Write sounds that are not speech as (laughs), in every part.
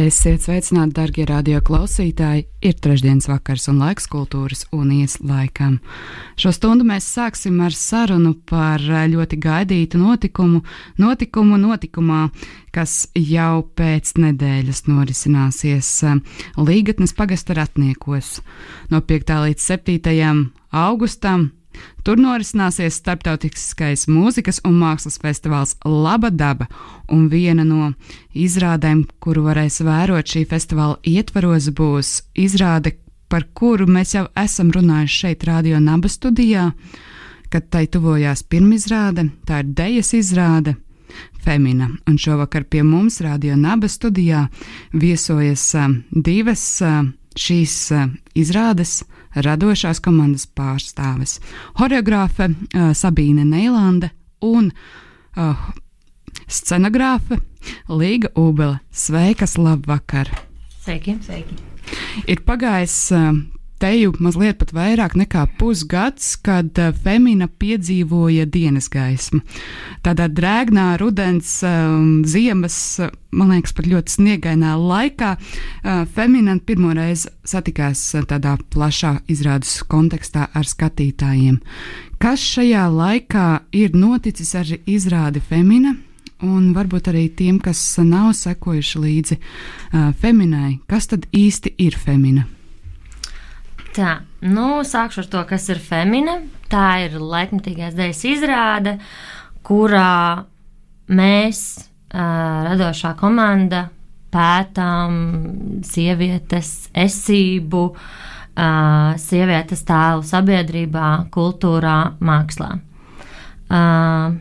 Esiet sveicināti, darbie radioklausītāji! Ir trešdienas vakars un laiks kultūras unijas laikam. Šo stundu mēs sāksim ar sarunu par ļoti gaidītu notikumu, notikumu notikumā, kas jau pēc nedēļas norisināsies Līgatnes pagasta ratniekos no 5. līdz 7. augustam Tur norisināsies starptautiskais mūzikas un mākslas festivāls Laba daba, un viena no izrādēm, kuru varēs vērot šī festivāla ietvaros, būs izrāde, par kuru mēs jau esam runājuši šeit, Radio Naba studijā, kad tai tuvojās pirmizrāde, tā ir dejas izrāde. Femina, un šovakar pie mums Radio Naba studijā viesojas uh, divas uh, šīs uh, izrādes radošās komandas pārstāves - horeogrāfe uh, Sabīne Neilande un uh, scenogrāfe Līga Ubele. Sveikas, labvakar! Sveiki, sveiki! Ir pagājis uh, teju mazliet pat vairāk nekā pusgads, kad uh, Femina piedzīvoja dienas gaismu. Tādā drēgnā rudens, um, ziemas, man liekas, pat ļoti sniegainā laikā uh, Femina pirmoreiz satikās tādā plašā izrādes kontekstā ar skatītājiem. Kas šajā laikā ir noticis ar izrādi Femina? Un varbūt arī tiem, kas nav sekojuši līdzi uh, feminai, kas tad īsti ir femina? Tā, nu, sākšu ar to, kas ir femina. Tā ir laikmatīgās dēļas izrāde, kurā mēs, uh, radošā komanda, pētām sievietes esību, uh, sievietes tēlu sabiedrībā, kultūrā, mākslā. Uh,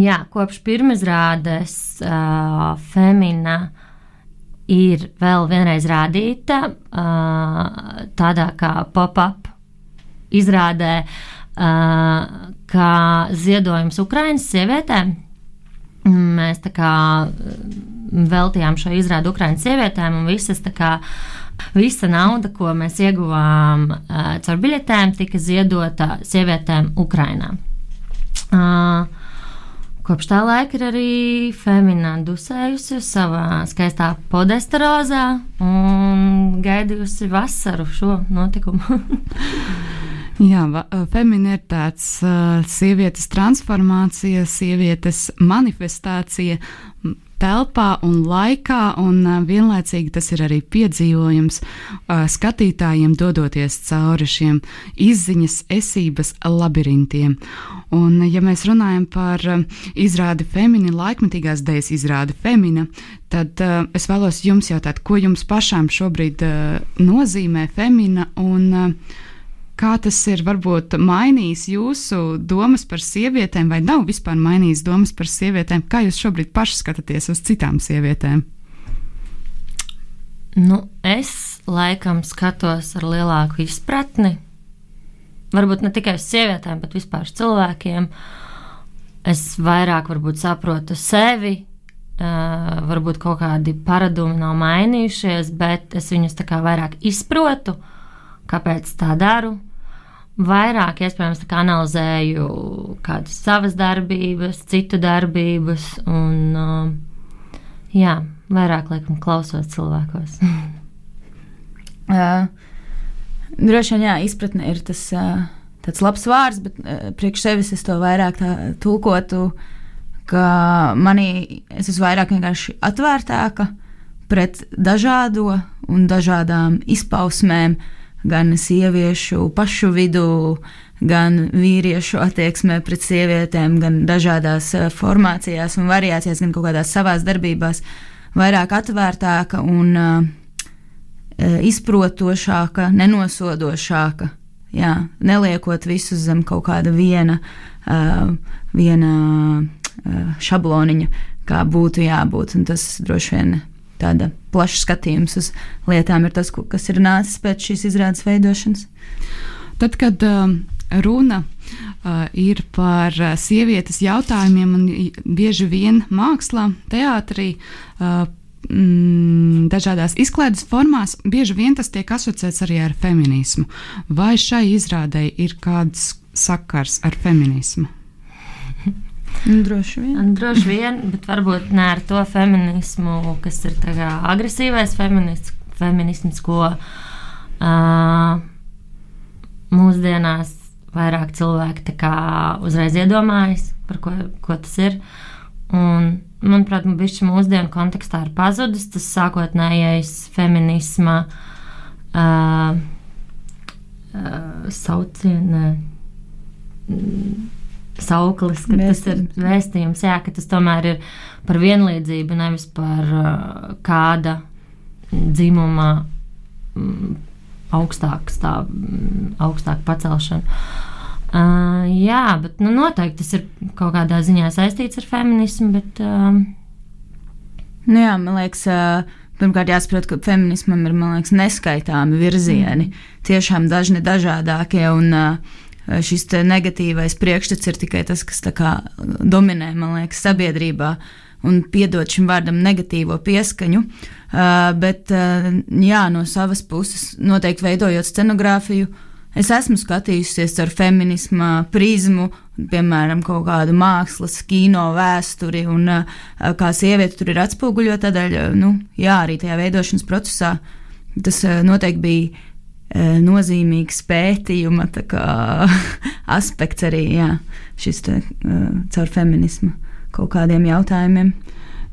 jā, kopš pirmizrādes uh, Femina ir vēl vienreiz rādīta uh, tādā kā pop-up izrādē, uh, kā ziedojums Ukraiņas sievietēm. Mēs tā kā veltījām šo izrādi Ukraiņas sievietēm un visas tā kā. Visa nauda, ko mēs ieguvām uh, caur biļetēm, tika ziedota sievietēm Ukrajinā. Uh, Kopš tā laika ir arī Femina dusējusi savā skaistā podesta rozā un gaidījusi vasaru šo notikumu. (laughs) Jā, femina ir tāds uh, sievietes transformācija, sievietes manifestācija telpā un laikā, un vienlaicīgi tas ir arī piedzīvojums skatītājiem dodoties cauri šiem izziņas esības labirintiem. Un, ja mēs runājam par izrādi Femina, laikmetīgās dēļas izrādi Femina, tad uh, es vēlos jums jautāt, ko jums pašām šobrīd uh, nozīmē Femina un uh, Kā tas ir varbūt mainījis jūsu domas par sievietēm, vai nav vispār mainījis domas par sievietēm? Kā jūs šobrīd paši skatāties uz citām sievietēm? Nu, es laikam skatos ar lielāku izpratni. Varbūt ne tikai uz sievietēm, bet vispār uz cilvēkiem. Es vairāk varbūt saprotu sevi, Uh, varbūt kaut kādi paradumi nav mainījušies, bet es viņus tā kā vairāk izprotu, kāpēc tā daru vairāk, iespējams, analizēju kādas savas darbības, citu darbības, un uh, jā, vairāk laikam klausos cilvēkos. (laughs) uh, droši vien, jā, izpratne ir tas uh, tāds labs vārds, bet uh, priekš sevis es to vairāk tulkotu, ka manī es esmu vairāk vienkārši atvērtāka pret dažādo un dažādām izpausmēm, uh, gan sieviešu pašu vidū, gan vīriešu attieksmē pret sievietēm, gan dažādās eh, formācijās un variācijās, gan kaut kādās savās darbībās, vairāk atvērtāka un uh, izprotošāka, nenosodošāka. Jā, neliekot visu zem kaut kāda viena, uh, viena uh, šabloniņa, kā būtu jābūt. Un tas droši vien tāda plaša skatījums uz lietām ir tas, kas ir nācis pēc šīs izrādes veidošanas. Tad, kad uh, runa uh, ir par uh, sievietes jautājumiem, un bieži vien mākslā, teātrī, uh, mm, dažādās izklaides formās, bieži vien tas tiek asociēts arī ar feminismu. Vai šai izrādei ir kāds sakars ar feminismu? Droši vien. Droši vien, bet varbūt ne ar to feminismu, kas ir agresīvais feminisms, feminisms ko uh, mūsdienās vairāk cilvēki uzreiz iedomājas, par ko, ko tas ir. Un, manuprāt, viņš mūsdienu kontekstā ir pazudis tas sākotnējais feminisma uh, uh, sauciena. Mm, sauklis, ka vēstījums. tas ir vēstījums, jā, ka tas tomēr ir par vienlīdzību, nevis par uh, kāda dzimuma mm, augstāku stāvu, mm, augstāku pacelšanu. Uh, jā, bet nu, noteikti tas ir kaut kādā ziņā saistīts ar feminismu. Bet, uh, nu, jā, man liekas, uh, pirmkārt jāsaprot, ka feminismam ir liekas, neskaitāmi virzieni, mm. tiešām dažni dažādākie. Un, uh, Šis negatīvais priekšstats ir tikai tas, kas kā, dominē liekas, sabiedrībā un piedod šim vārdam negatīvo pieskaņu. Uh, bet, jā, no savas puses, noteikti veidojot scenogrāfiju, Es esmu skatījusies ar feminismu prizmu, piemēram, kaut kādu mākslas, kino vēsturi, un kā sieviete tur ir atspoguļota. Tādēļ, nu, jā, arī tajā veidošanas procesā tas noteikti bija nozīmīgs pētījuma kā, (laughs) aspekts arī jā, šis te, uh, caur feminismu kaut kādiem jautājumiem.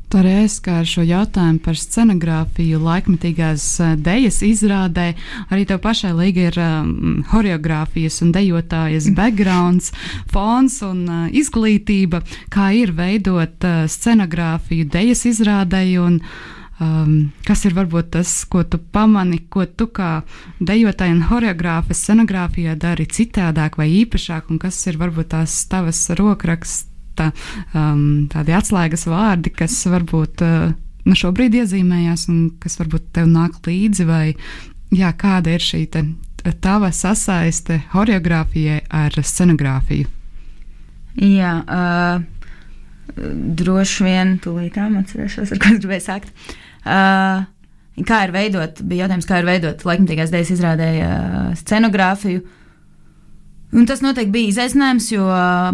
Es kā ar šo jautājumu par scenogrāfiju, laikmetīgās uh, dejas izrādē, arī tev pašai līga ir um, horeogrāfijas un dejotājas (laughs) backgrounds, fons un uh, izglītība, kā ir veidot uh, scenogrāfiju dejas izrādē un um, kas ir varbūt tas, ko tu pamani, ko tu kā dejotāja un horeogrāfa scenogrāfijā dari citādāk vai īpašāk, un kas ir varbūt tās tavas rokraksts tā, um, tādi atslēgas vārdi, kas varbūt uh, nu šobrīd iezīmējās un kas varbūt tev nāk līdzi, vai jā, kāda ir šī te, tava sasaiste horeogrāfijai ar scenogrāfiju? Jā, uh, droši vien tūlītām atcerēšos, ar ko es gribēju sākt. Uh, kā ir veidot, bija jautājums, kā ir veidot laikmatīgās dēļas izrādēja uh, scenogrāfiju. Uh, Un tas noteikti bija izaicinājums, jo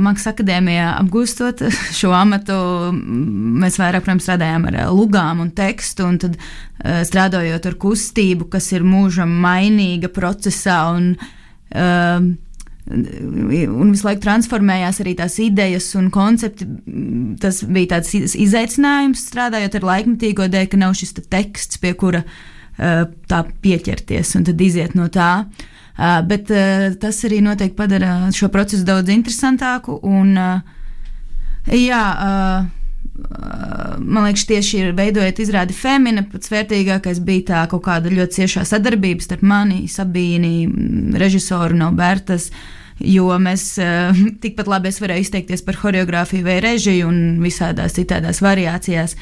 Mākslas akadēmijā apgūstot (laughs) šo amatu, mēs vairāk protams, strādājām ar lugām un tekstu, un tad strādājot ar kustību, kas ir mūžam mainīga procesā. Un, uh, Un visu laiku transformējās arī tās idejas un koncepti. Tas bija tāds izaicinājums strādājot ar laikmatīgo dēļ, ka nav šis teksts, pie kura tā pieķerties un tad iziet no tā. Bet tas arī noteikti padara šo procesu daudz interesantāku. Un, jā, man liekas, tieši ir veidojot izrādi Femina, pats vērtīgākais bija tā kaut kāda ļoti ciešā sadarbība starp mani, Sabīni, režisoru no Bērtas. Jo mēs uh, (laughs) tikpat labi varējām izteikties par choreogrāfiju vai režiju un visādās citādās variācijās.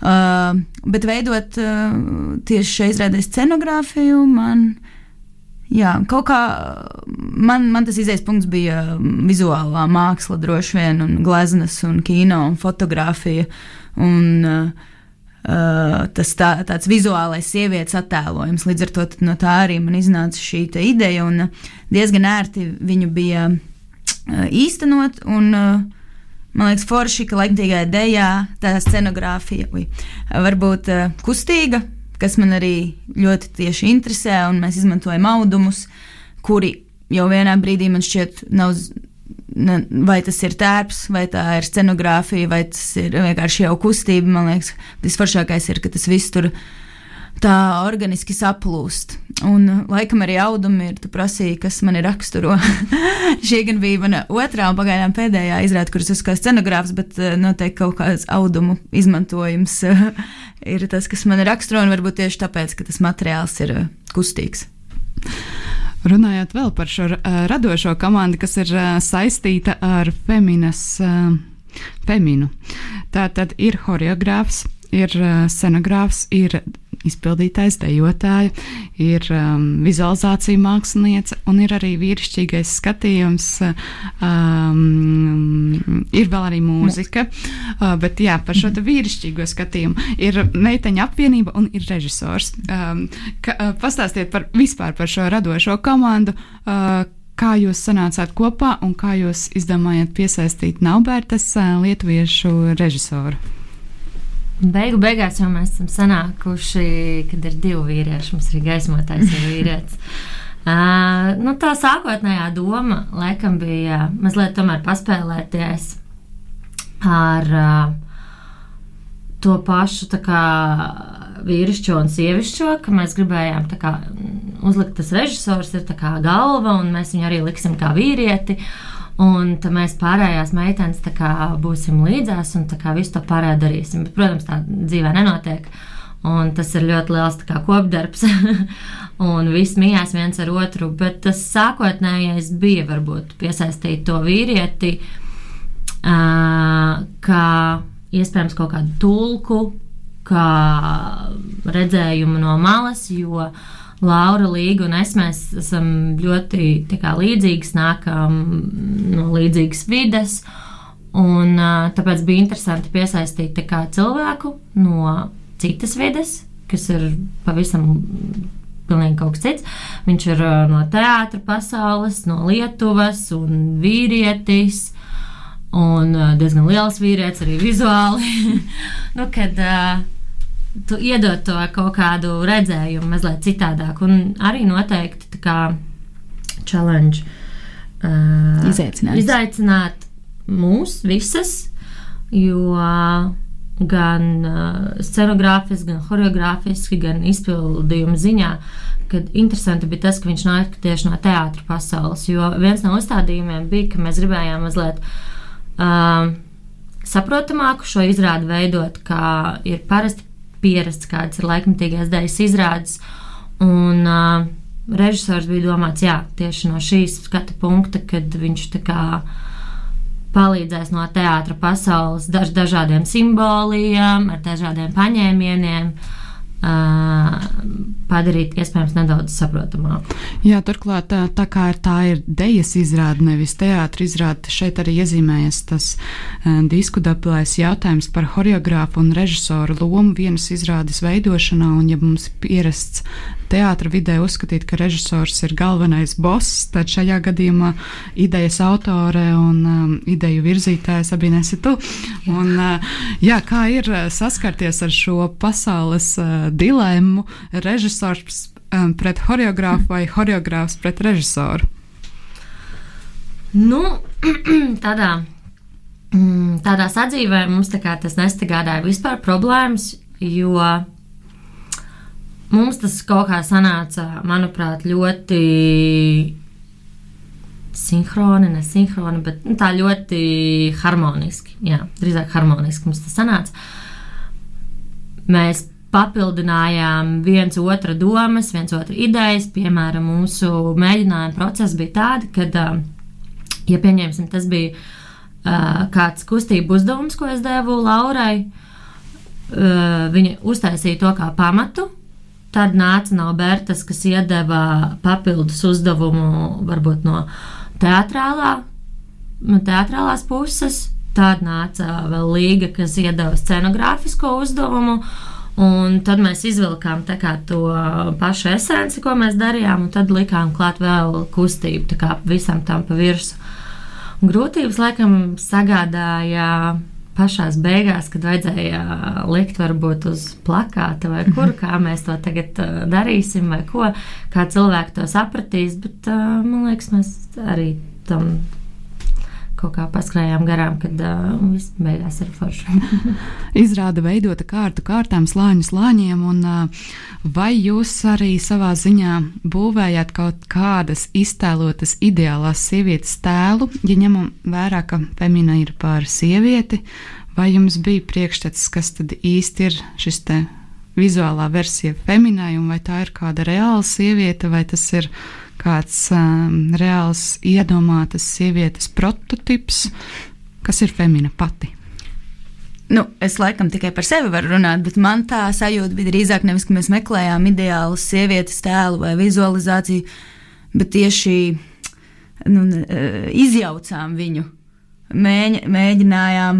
Uh, bet veidot uh, tieši šai izrādē scenogrāfiju, man uh, Jā, kaut kā man, man tas izējas punkts bija vizuālā māksla, droši vien, un gleznas, un kino, un fotografija. Un, uh, tas tā, tāds vizuālais sievietes attēlojums. Līdz ar to no tā arī man iznāca šī ideja, un diezgan ērti viņu bija uh, īstenot. Un, uh, Man liekas, forši, ka laikmatīgā dēļā tā scenogrāfija uj, var būt uh, kustīga, kas man arī ļoti tieši interesē, un mēs izmantojam audumus, kuri jau vienā brīdī man šķiet nav. Ne, vai tas ir tērps, vai tā ir scenogrāfija, vai tas ir vienkārši jau kustība. Man liekas, tas foršākais ir, ka tas viss tur tā organiski saplūst. Un laikam arī audumi ir, tu prasīji, kas man ir raksturo. (laughs) Šī gan bija mana otrā un pagaidām pēdējā izrāde, kuras kā scenogrāfs, bet eh, noteikti kaut kāds audumu izmantojums (laughs) ir tas, kas man raksturo, un varbūt tieši tāpēc, ka tas materiāls ir uh, kustīgs. Runājot vēl par šo uh, radošo komandu, kas ir uh, saistīta ar feminas, feminu. Tā tad ir horeogrāfs, ir scenogrāfs, ir izpildītājs, dejotāja, ir um, vizualizācija māksliniece un ir arī vīrišķīgais skatījums. Um, ir vēl arī mūzika, uh, bet jā, par šo vīrišķīgo skatījumu ir meiteņa apvienība un ir režisors. Um, ka, uh, pastāstiet par vispār par šo radošo komandu. Uh, kā jūs sanācāt kopā un kā jūs izdomājāt piesaistīt Naubērtas uh, lietuviešu režisoru? Beigu beigās jau mēs esam sanākuši, kad ir divi vīrieši. Mums ir gaismotājs un vīrietis. Uh, (laughs) nu, tā sākotnējā doma laikam bija mazliet tomēr paspēlēties ar uh, to pašu kā, vīrišķo un sievišķo, ka mēs gribējām kā, uzlikt tas režisors ir kā galva un mēs viņu arī liksim kā vīrieti. Uh, Un tad mēs pārējās meitenes kā, būsim līdzās un kā, visu to pārējo darīsim. Bet, protams, tā dzīvē nenotiek. Un tas ir ļoti liels kā, kopdarbs. (laughs) un viss mījās viens ar otru. Bet tas sākotnējais bija varbūt piesaistīt to vīrieti, kā iespējams kaut kādu tulku, kā redzējumu no malas. Jo uh, Laura, Līga un es mēs esam ļoti kā, līdzīgas, nākam no līdzīgas vides. Un, tāpēc bija interesanti piesaistīt kā, cilvēku no citas vides, kas ir pavisam pilnīgi kaut kas cits. Viņš ir no teātra pasaules, no Lietuvas un vīrietis. Un diezgan liels vīrietis arī vizuāli. (laughs) nu, kad, uh, tu iedod to kaut kādu redzējumu mazliet citādāk, un arī noteikti tā kā challenge. Uh, izaicināt. izaicināt mūs visas, jo gan uh, scenogrāfiski, gan choreogrāfiski, gan izpildījuma ziņā, kad interesanti bija tas, ka viņš nāk tieši no teātra pasaules. Jo viens no uzstādījumiem bija, ka mēs gribējām mazliet uh, saprotamāku šo izrādi veidot, kā ir parasti pierasts, kādas ir laikmatīgās daļas izrādes. Un uh, režisors bija domāts, jā, tieši no šīs skatu punkta, kad viņš tā kā palīdzēs no teātra pasaules daž, dažādiem simboliem, ar dažādiem paņēmieniem. Uh, padarīt iespējams nedaudz saprotamāku. Jā, turklāt tā, tā kā ir tā ir dejas izrāde, nevis teātris izrāde, šeit arī iezīmējas tas diskutablais jautājums par horeogrāfu un režisoru lomu vienas izrādes veidošanā, un ja mums pierasts teātra vidē uzskatīt, ka režisors ir galvenais boss, tad šajā gadījumā idejas autore un um, ideju virzītājs abi nesi tu. Un, uh, jā, kā ir saskarties ar šo pasaules uh, dilemmu režisors um, pret horeogrāfu vai horeogrāfs pret režisoru? Nu, (clears throat) tādā, mm, tādā sadzīvē mums tā tas nestagādāja vispār problēmas, jo Mums tas kaut kā sanāca, manuprāt, ļoti sinhroni, nesinhroni, bet nu, tā ļoti harmoniski. Jā, drīzāk harmoniski mums tas sanāca. Mēs papildinājām viens otru domas, viens otru idejas. Piemēram, mūsu mēģinājuma process bija tāds, ka, ja pieņemsim, tas bija uh, kāds kustību uzdevums, ko es devu Laurai, uh, viņa uztaisīja to kā pamatu Tad nāca Naubertas, kas iedeva papildus uzdevumu varbūt no teātrālā, no teātrālās puses. Tad nāca vēl Līga, kas iedeva scenogrāfisko uzdevumu. Un tad mēs izvilkām to pašu esenci, ko mēs darījām, un tad likām klāt vēl kustību, visam tam pa virsmu. Grūtības laikam sagādāja pašās beigās, kad vajadzēja likt varbūt uz plakāta vai kur, kā mēs to tagad darīsim vai ko, kā cilvēki to sapratīs, bet man liekas, mēs arī tam kaut kā paskrējām garām, kad uh, viss beigās ir forši. (laughs) (laughs) Izrāda veidota kārtu kārtām, slāņu slāņiem, un uh, vai jūs arī savā ziņā būvējāt kaut kādas iztēlotas ideālās sievietes tēlu, ja ņemam vērā, ka femina ir pār sievieti, vai jums bija priekšstats, kas tad īsti ir šis te vizuālā versija feminai, un vai tā ir kāda reāla sieviete, vai tas ir kāds um, reāls iedomātas sievietes prototyps, kas ir femina pati. nu, es laikam tikai par sevi varu runāt, bet man tā sajūta bija drīzāk nevis, ka mēs meklējām ideālu sievietes tēlu vai vizualizāciju, bet tieši nu, izjaucām viņu. Mēģi, mēģinājām,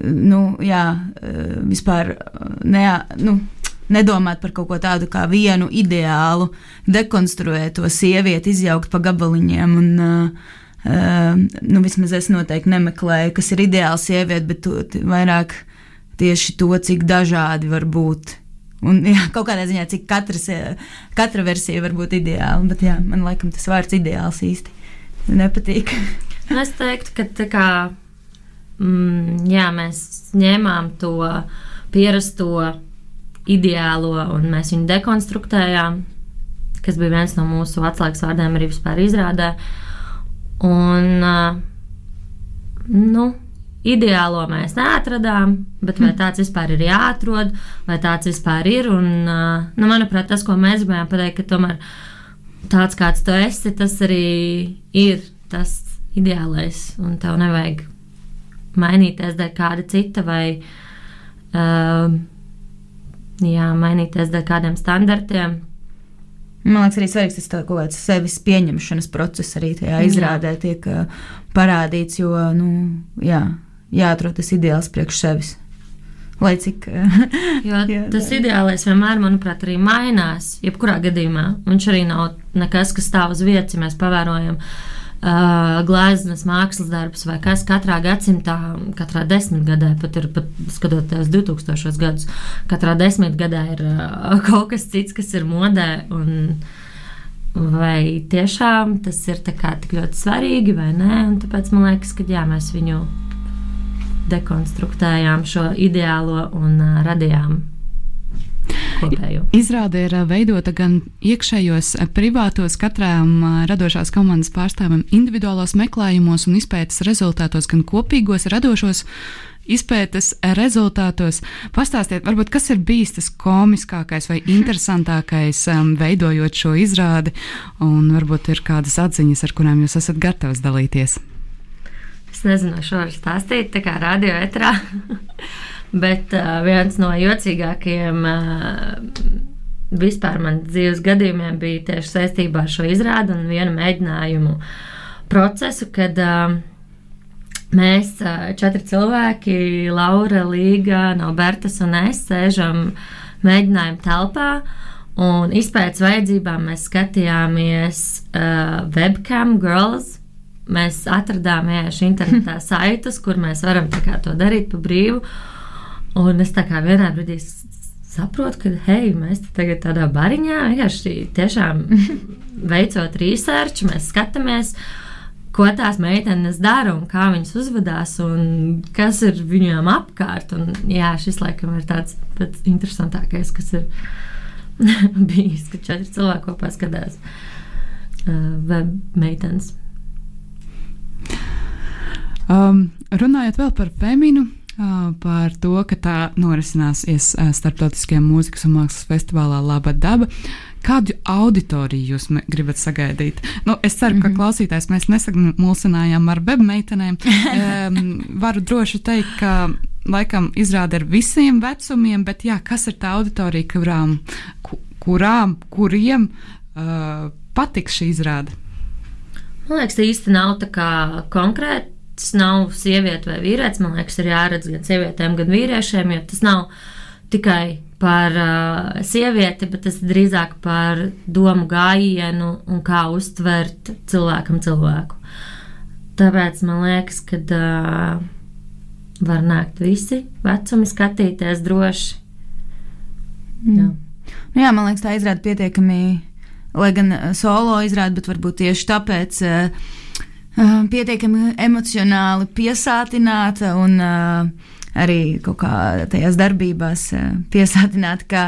nu, jā, vispār ne, nu, nedomāt par kaut ko tādu kā vienu ideālu, dekonstruēt to sievieti, izjaukt pa gabaliņiem. Un, uh, Uh, nu, vismaz es noteikti nemeklēju, kas ir ideāls sieviete, bet to, vairāk tieši to, cik dažādi var būt. Un, (laughs) jā, kaut kādā ziņā, cik katras, katra versija var būt ideāla, bet jā, man laikam tas vārds ideāls īsti nepatīk. es teiktu, ka kā mm, jā, mēs ņēmām to pierasto ideālo un mēs viņu dekonstruktējām, kas bija viens no mūsu atslēgas vārdiem arī vispār izrādē. Un, nu, ideālo mēs neatradām, bet vai tāds vispār ir jāatrod, vai tāds vispār ir. Un, nu, manuprāt, tas, ko mēs gribējām pateikt, ka tomēr tāds, kāds tu esi, tas arī ir tas ideālais. Un tev nevajag mainīties dēļ kāda cita vai uh, jā, mainīties dēļ kādiem standartiem. Man liekas, arī svarīgs tas kaut kāds sevis pieņemšanas process arī tajā izrādē tiek uh, parādīts, jo, nu, jā, jāatrod tas ideāls priekš sevis. Lai cik. (laughs) jo jā, tas tā. ideālais vienmēr, manuprāt, arī mainās. Jebkurā gadījumā viņš arī nav nekas, kas stāv uz vietas, ja mēs pavērojam uh, uh, gleznas mākslas darbs vai kas katrā gadsimtā, katrā desmitgadē, pat ir pat skatoties 2000 gadus, katrā desmitgadē ir uh, kaut kas cits, kas ir modē. Un, Vai tiešām tas ir tik ļoti svarīgi vai nē? Un tāpēc man liekas, ka jā, mēs viņu dekonstruktējām šo ideālo un uh, radījām kopējo. Izrāde ir veidota gan iekšējos, privātos, katram radošās komandas pārstāvim individuālos meklējumos un izpētes rezultātos, gan kopīgos radošos izpētes rezultātos. Pastāstiet, varbūt, kas ir bijis tas komiskākais vai interesantākais, um, veidojot šo izrādi, un varbūt ir kādas atziņas, ar kurām jūs esat gatavs dalīties. Es nezinu, šo var stāstīt, tā kā radio etrā. Bet uh, viens no jocīgākajiem uh, vispār man dzīves gadījumiem bija tieši saistībā ar šo izrādi un vienu mēģinājumu procesu, kad uh, mēs uh, četri cilvēki, Laura, Līga, Nobertas un es, sēžam mēģinājumu telpā. Un izpētes vajadzībām mēs skatījāmies uh, webcam girls. Mēs atradām vienkārši internetā (laughs) saitus, kur mēs varam to darīt pa brīvu. Un es tā kā vienā brīdī saprotu, ka, hei, mēs te tagad tādā bariņā vienkārši tiešām (laughs) veicot research, mēs skatāmies, ko tās meitenes dara un kā viņas uzvedās un kas ir viņām apkārt. Un, jā, šis laikam ir tāds pats interesantākais, kas ir (laughs) bijis, kad četri cilvēki kopā skatās uh, web meitenes. Um, runājot vēl par feminu, par to, ka tā norisināsies Startautiskajā mūzikas un mākslas festivālā Laba daba. Kādu auditoriju jūs gribat sagaidīt? Nu, es ceru, ka mm -hmm. klausītājs mēs nesamulsinājām ar webmeitenēm. um, (laughs) varu droši teikt, ka laikam izrāda ar visiem vecumiem, bet jā, kas ir tā auditorija, kurām, kurām kuriem uh, patiks šī izrāde? Man liekas, īsti nav tā kā konkrēti tas nav sieviete vai vīrietis. Man liekas, ir jāredz gan sievietēm, gan vīriešiem, jo tas nav tikai par uh, sievieti, bet tas drīzāk par domu gājienu un kā uztvert cilvēkam cilvēku. Tāpēc man liekas, ka uh, var nākt visi vecumi, skatīties droši. Mm. Jā. Nu jā, man liekas, tā izrāda pietiekami, lai gan solo izrāda, bet varbūt tieši tāpēc. Uh, uh, pietiekami emocionāli piesātināta un arī kaut kā tajās darbībās piesātināta, ka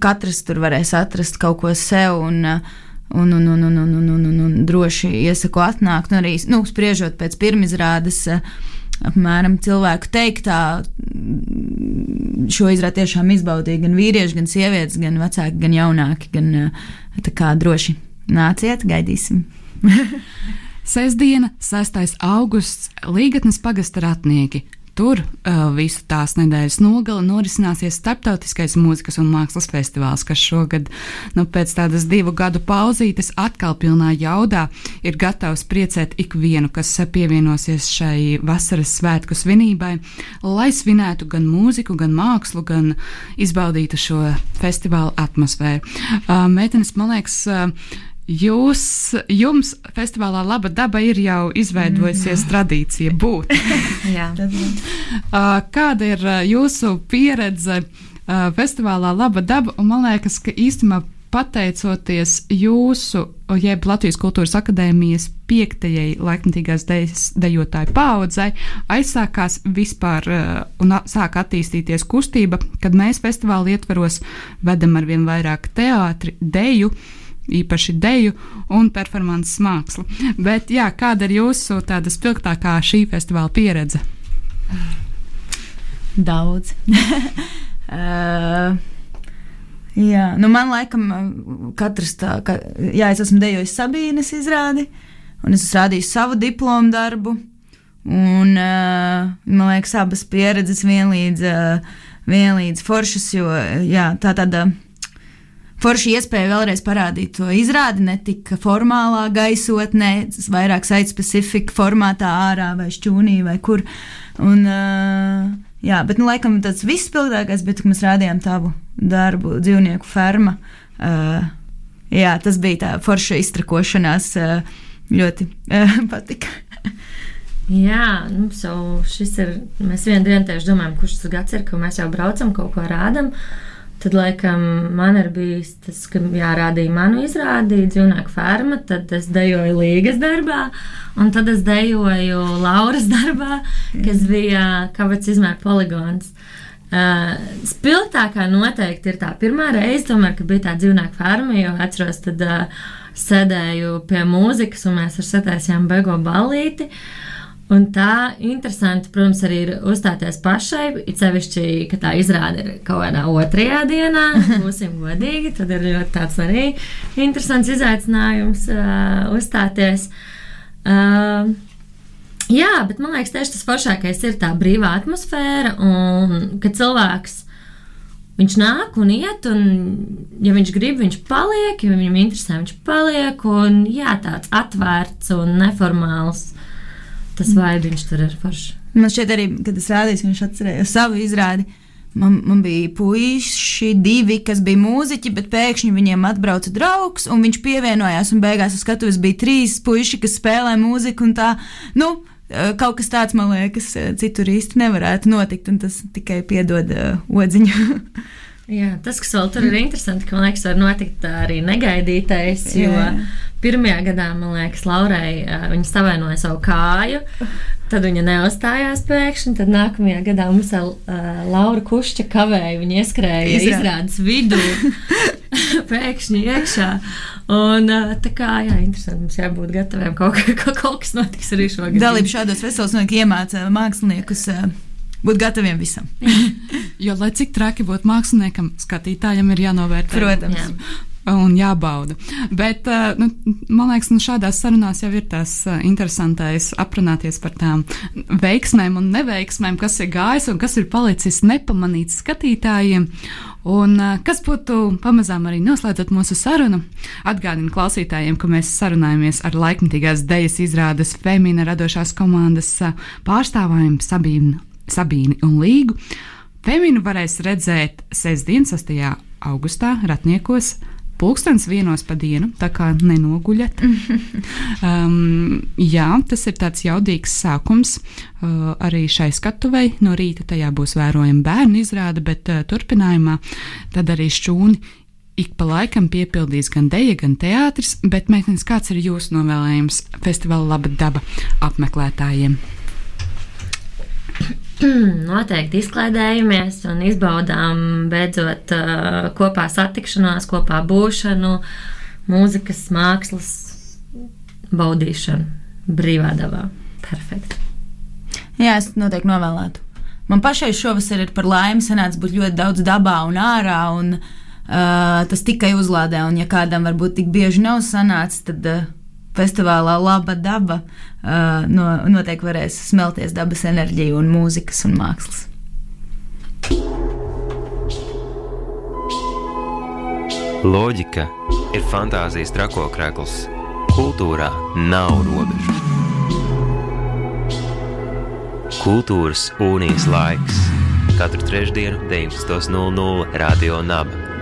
katrs tur varēs atrast kaut ko sev un, un, un, un, un, un, un, un, un, un droši iesaku atnākt. Un arī, nu, spriežot pēc pirmizrādes, apmēram cilvēku teiktā, šo izrādi tiešām izbaudīja gan vīrieši, gan sievietes, gan vecāki, gan jaunāki. Gan, tā kā droši nāciet, gaidīsim. (laughs) Sesdiena, 6. augusts, Līgatnes pagasta ratnieki. Tur uh, visu tās nedēļas nogali norisināsies starptautiskais mūzikas un mākslas festivāls, kas šogad, nu, pēc tādas divu gadu pauzītes, atkal pilnā jaudā ir gatavs priecēt ikvienu, kas pievienosies šai vasaras svētku svinībai, lai svinētu gan mūziku, gan mākslu, gan izbaudītu šo festivāla atmosfēru. Uh, meitenes, man liekas, uh, Jūs, jums festivālā Laba daba ir jau izveidojusies mm. tradīcija būt. (laughs) (laughs) Kāda ir jūsu pieredze festivālā Laba daba? Un man liekas, ka īstenībā pateicoties jūsu, jeb Latvijas Kultūras Akadēmijas piektajai laikmatīgās dejotāju paudzei, aizsākās vispār un sāk attīstīties kustība, kad mēs festivāla ietveros vedam ar vien vairāk teātri, deju īpaši deju un performances mākslu. Bet, jā, kāda ir jūsu tāda spilgtākā šī festivāla pieredze? Daudz. uh, (laughs) jā, nu man laikam katrs tā, ka, jā, es esmu dejojis Sabīnes izrādi, un es esmu rādījis savu diplomu darbu, un uh, man liekas abas pieredzes vienlīdz, uh, vienlīdz foršas, jo, jā, tā tāda. Uh, forši iespēja vēlreiz parādīt to izrādi ne tik formālā gaisotnē, vairāk site-specifika formātā, ārā vai šķūnī vai kur. Un, uh, jā, bet, nu, laikam tas viss spilgtākais, bet, kad mēs rādījām tavu darbu dzīvnieku ferma, uh, jā, tas bija tā forša iztrakošanās, uh, ļoti uh, (laughs) patika. Jā, nu, so šis ir. Mēs vienā dienā tieši domājam, kurš tas gads ir, ka mēs jau braucam, kaut ko rādām. Uh, Tad, laikam, man ir bijis tas, ka jārādīja manu izrādi, dzīvnieku ferma, tad es dejoju Līgas darbā, un tad es dejoju Lauras darbā, kas bija kāpēc izmēra poligons. Uh, spilgtākā noteikti ir tā pirmā reize, tomēr, kad bija tā dzīvnieku ferma, jo atceros, tad uh, sēdēju pie mūzikas, un mēs ar setēsījām beigo ballīti. Uh, Un tā interesanti, protams, arī ir uzstāties pašai. It sevišķi, ka tā izrāda ir kaut kādā otrajā dienā, (laughs) būsim godīgi. Tad ir ļoti tāds arī interesants izaicinājums uh, uzstāties. Uh, jā, bet man liekas, tieši tas foršākais ir tā brīvā atmosfēra un ka cilvēks. Viņš nāk un iet, un, ja viņš grib, viņš paliek, ja viņam interesē, viņš paliek. Un, jā, tāds atvērts un neformāls tas vaidiņš tur ir foršs. Man šķiet, arī, kad es rādīju, viņš atcerējās savu izrādi. Man, man bija puiši, divi, kas bija mūziķi, bet pēkšņi viņiem atbrauca draugs, un viņš pievienojās. Beigās uz skatuves bija trīs puiši, kas spēlē mūziku. Tā, nu, eh, kaut kas tāds, man liekas, eh, citur īsti nevarētu notikt, un tas tikai piedod uh, odziņu. (laughs) Jā, tas, kas vēl tur ir interesanti, ka man liekas, var notikt arī negaidītais. Jo jā. pirmajā gadā, man liekas, Laurai viņa savainoja savu kāju, tad viņa neuzstājās pēkšņi. Tad nākamajā gadā mums ar uh, Lauru Kušķa kavēja, viņa ieskrēja Izrād. izrādes vidū, (laughs) pēkšņi iekšā. Un tā kā, jā, interesanti, mums jābūt gataviem kaut, ka, kaut kas notiks arī šogad. Dalība šādos veselos iemāca māksliniekus. Uh, būt gataviem visam. jo, lai cik traki būtu māksliniekam, skatītājam ir jānovērtē. Protams. Jā un jābauda. Bet, nu, man liekas, nu, šādās sarunās jau ir tas interesantais aprunāties par tām veiksmēm un neveiksmēm, kas ir gājis un kas ir palicis nepamanīts skatītājiem. Un, kas būtu pamazām arī noslēdzot mūsu sarunu, atgādina klausītājiem, ka mēs sarunājamies ar laikmatīgās dejas izrādes Femina radošās komandas pārstāvājiem Sabīnu Sabīni un Līgu. Feminu varēs redzēt sestdien, 6. augustā, Ratniekos. Pūkstens vienos pa dienu, tā kā nenoguļat. (laughs) um, jā, tas ir tāds jaudīgs sākums uh, arī šai skatuvei. No rīta tajā būs vērojama bērnu izrāde, bet uh, turpinājumā tad arī šķūni ik pa laikam piepildīs gan deja, gan teātris. Bet, meitenes, kāds ir jūsu novēlējums festivāla laba daba apmeklētājiem? (clears throat) Noteikti izklaidējamies un izbaudām beidzot kopā satikšanās, kopā būšanu, mūzikas, mākslas baudīšanu brīvā dabā. Perfekti. Jā, es noteikti novēlētu. Man pašai šovasar ir par laimi sanācis būt ļoti daudz dabā un ārā, un uh, tas tikai uzlādē. Un, ja kādam varbūt tik bieži nav sanācis, tad uh, festivālā Laba daba uh, no, noteikti varēs smelties dabas enerģiju un mūzikas un mākslas. Loģika ir fantāzijas trakokrekls. Kultūrā nav robežu. Kultūras unijas laiks katru trešdienu, 19.00 Radio Naba.